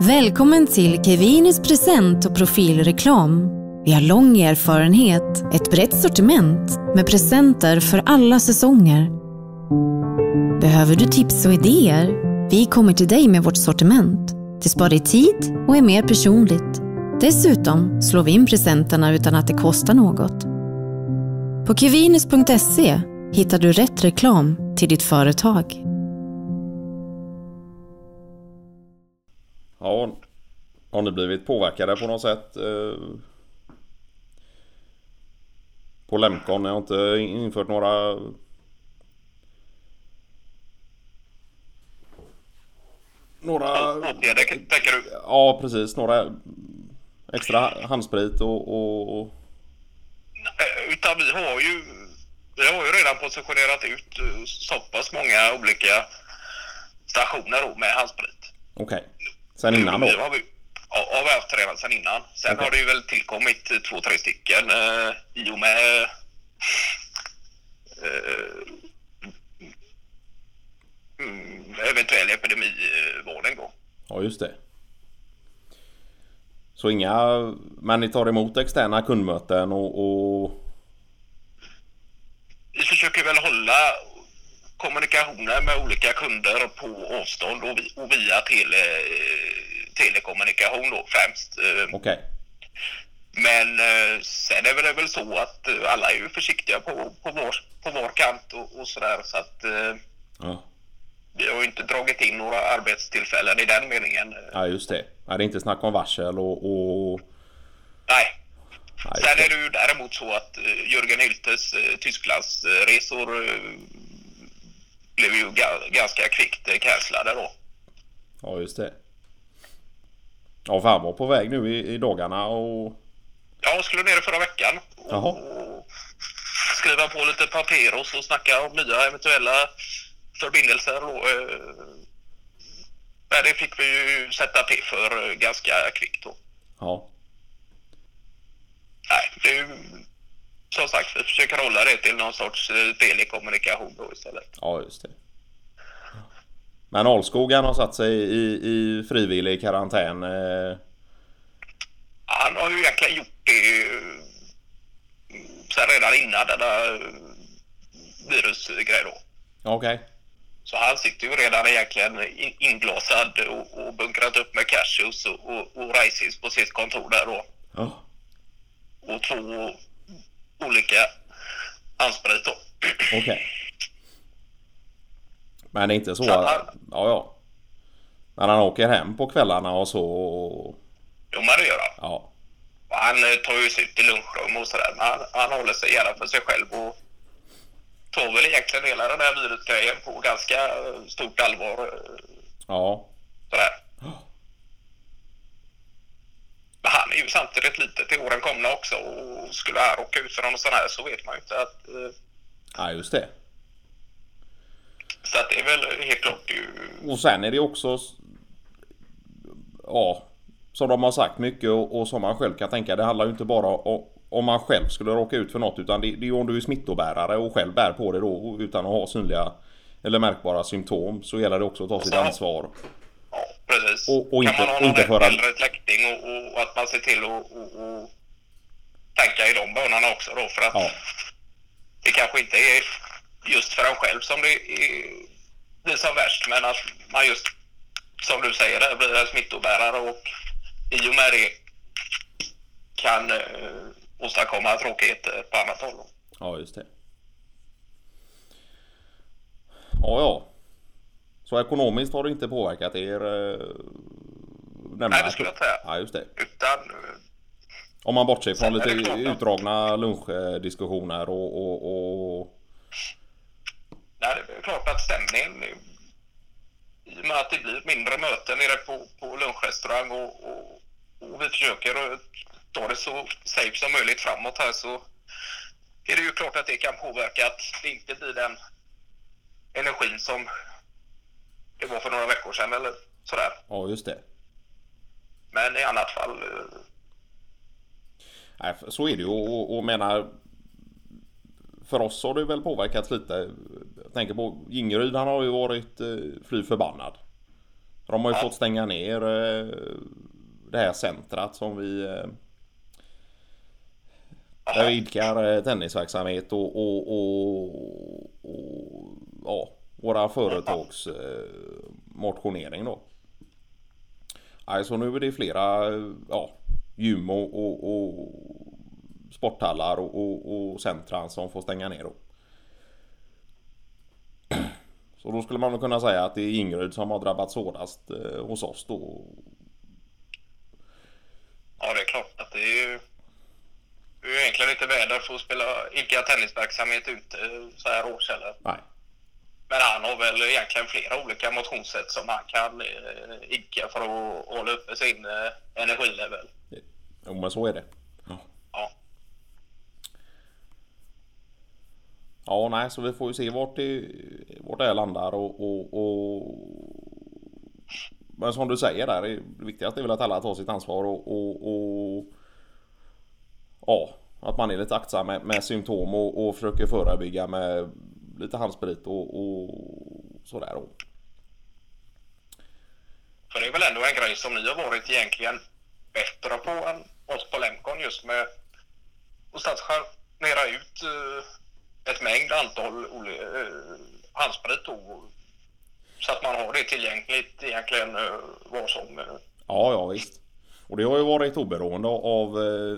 Välkommen till Kevinis present och profilreklam. Vi har lång erfarenhet, ett brett sortiment med presenter för alla säsonger. Behöver du tips och idéer? Vi kommer till dig med vårt sortiment. Det sparar dig tid och är mer personligt. Dessutom slår vi in presenterna utan att det kostar något. På kevinis.se hittar du rätt reklam till ditt företag. Ja, har ni blivit påverkade på något sätt? eh, På Lemcon? Ni har inte infört några... Några... Åtgärder tänker du? Ja, precis. Några extra handsprit och... och... och- Eh, Utan vi har ju vi har ju redan positionerat ut eh, så pass många olika stationer med handsprit. Okej. Sen innan då? Nu har vi, ja, har vi haft redan sedan innan. Sen Okej. har det ju väl tillkommit eh, två, tre stycken eh, i och med eh, mm, eventuell epidemivården då. Ja, just det. Så inga... Men ni tar emot externa kundmöten och... och... vi försöker väl hålla kommunikationer med olika kunder på avstånd och via tele, telekommunikation då främst. Eh, Okej. Men eh, sen är det väl så att eh, alla är ju försiktiga på, på, vår, på vår kant och, och sådär så att Ja. vi har ju inte dragit in några arbetstillfällen i den meningen. ja, just det. Ja, det är inte snack om varsel och... och... Nej. Just Sen är det ju däremot så att Jörgen Hyltes Tysklandsresor blev ju ga- ganska kvickt cancellade då. Ja, just det. Ja, var på väg nu i, i dagarna och... Jag skulle ner förra veckan Jaha. och skriva på lite papper och så snacka om nya eventuella förbindelser. Och, eh, det fick vi ju sätta P för eh, ganska kvickt då. Ja. Nej, det är som sagt, vi försöker hålla det till någon sorts eh, telekommunikation då istället. Ja, just det. Men Alskog han har satt sig i, i frivillig karantän. Eh, Han har ju egentligen gjort det eh, sen redan innan denna eh, virusgrej då. Okej. Så han sitter ju redan egentligen in- inglasad och, och bunkrat upp med cashews och, och, och raisins på sitt kontor där då. Ja. Och två olika handsprit då. Okej. Men det är inte så... Att- Ja, ja. När han åker hem på kvällarna och så... Jo men det gör han. Ja. Han eh, tar ju sig ut i lunchrum och sådär. Men han, han håller sig gärna för sig själv och tar väl egentligen hela den här virusgrejen på ganska eh, stort allvar. eh, Ja. Sådär. Men han är ju samtidigt lite till åren komna också och skulle han råka ut för någon sån här så vet man ju inte att... eh, Ja, just det. Så att det är väl helt klart ju... Och sen är det också... Ja. Som de har sagt mycket och, och som man själv kan tänka. Det handlar ju inte bara om, om man själv skulle råka ut för något. Utan det, det är ju om du är smittobärare och själv bär på det då utan att ha synliga eller märkbara symptom. Så gäller det också att ta sitt ansvar. Ja, precis. Och- och kan inte- man ha någon inte föra- äldre släkting och, och, att man ser till att och, och tänka i de banorna också då för att Ja. det kanske inte är just för en själv som det är, blir som värst men att man just som du säger där blir en smittobärare och i och med det kan eh, åstadkomma tråkigheter på annat håll. Ja, just det. Ja, ja. Så ekonomiskt har det inte påverkat er? Eh, Nej, det skulle jag inte säga. Ja, just det. Utan eh, Om man bortser från är lite det utdragna lunchdiskussioner och, och, och... Det är klart att stämningen i och med att det blir mindre möten nere på, på lunchrestaurang och, och, och vi försöker ta det så safe som möjligt framåt här så är det ju klart att det kan påverka att det inte blir den energin som det var för några veckor sedan eller sådär. Ja, just det. Men i annat fall eh, Nej, så är det ju och, och, och menar... För oss har det väl påverkats lite. Jag tänker på Gingeryd, han har ju varit eh, fly förbannad. De har ju fått stänga ner eh, det här centrat som vi eh, där vi idkar tennisverksamhet och, och, och, och ja, våra företags motionering då. Alltså nu är det flera ja, gym och, och, och sporthallar och, och, och centran som får stänga ner då. Så då skulle man väl kunna säga att det är Ingrid som har drabbats hårdast eh, hos oss då. Ja, det är klart att det är ju, det är ju egentligen inte väder för att spela idka tennisverksamhet ute så här års heller. Nej. Men han har väl egentligen flera olika motionssätt som han kan eh, idka för att hålla uppe sin eh, energilevel. Jo men så är det. Ja. Ja. Ja, nej, så vi får ju se vart det, vart det landar och, och, och... Men som du säger där, det viktigaste är väl att alla tar sitt ansvar och... och, och ja, att man är lite aktsam med, med symptom och, och försöker förebygga med lite handsprit och, och sådär. Och. För det är väl ändå en grej som ni har varit egentligen bättre på än oss på Lemcon just med att stationera ut eh, ett mängd antal eh, handsprit och, så att man har det tillgängligt egentligen eh, vad som... eh, Ja, ja visst. Och det har ju varit oberoende av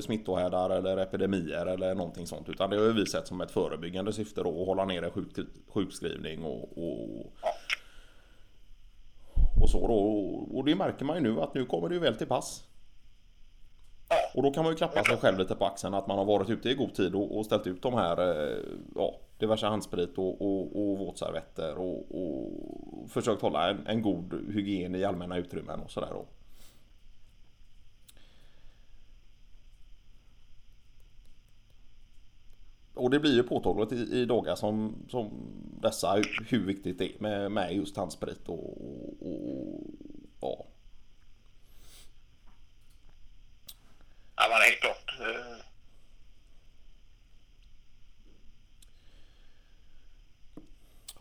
smittohärdar eller epidemier eller någonting sånt. Utan det har ju vi sett som ett förebyggande syfte då. Att hålla nere sjuk, sjukskrivning och, och, och så då. Och det märker man ju nu att nu kommer det ju väl till pass. Ja, Och då kan man ju klappa sig själv lite på axeln att man har varit ute i god tid och, och ställt ut de här eh, ja, diverse handsprit och, och, och våtservetter och, och försökt hålla en, en god hygien i allmänna utrymmen och sådär då. Och det blir ju påtagligt i, i dagar som, som dessa hur, viktigt det är med, med just handsprit och, och, och ja men helt klart. eh,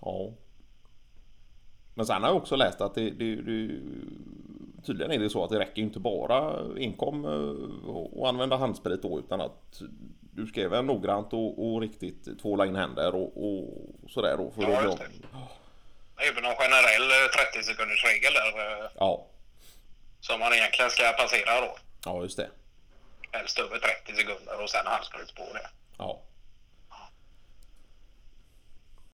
Ja. Men sen har jag också läst att det, det, det tydligen är det så att det räcker inte bara enkom eh, och använda handsprit då utan att du ska även noggrant och, och riktigt tvåla in händer och, och sådär då. För Ja, just det. Även någon generell eh, 30 sekunders regel där eh, Ja, som man egentligen ska passera då. ja just det. Helst över 30 sekunder och sen handsprit på det. Ja.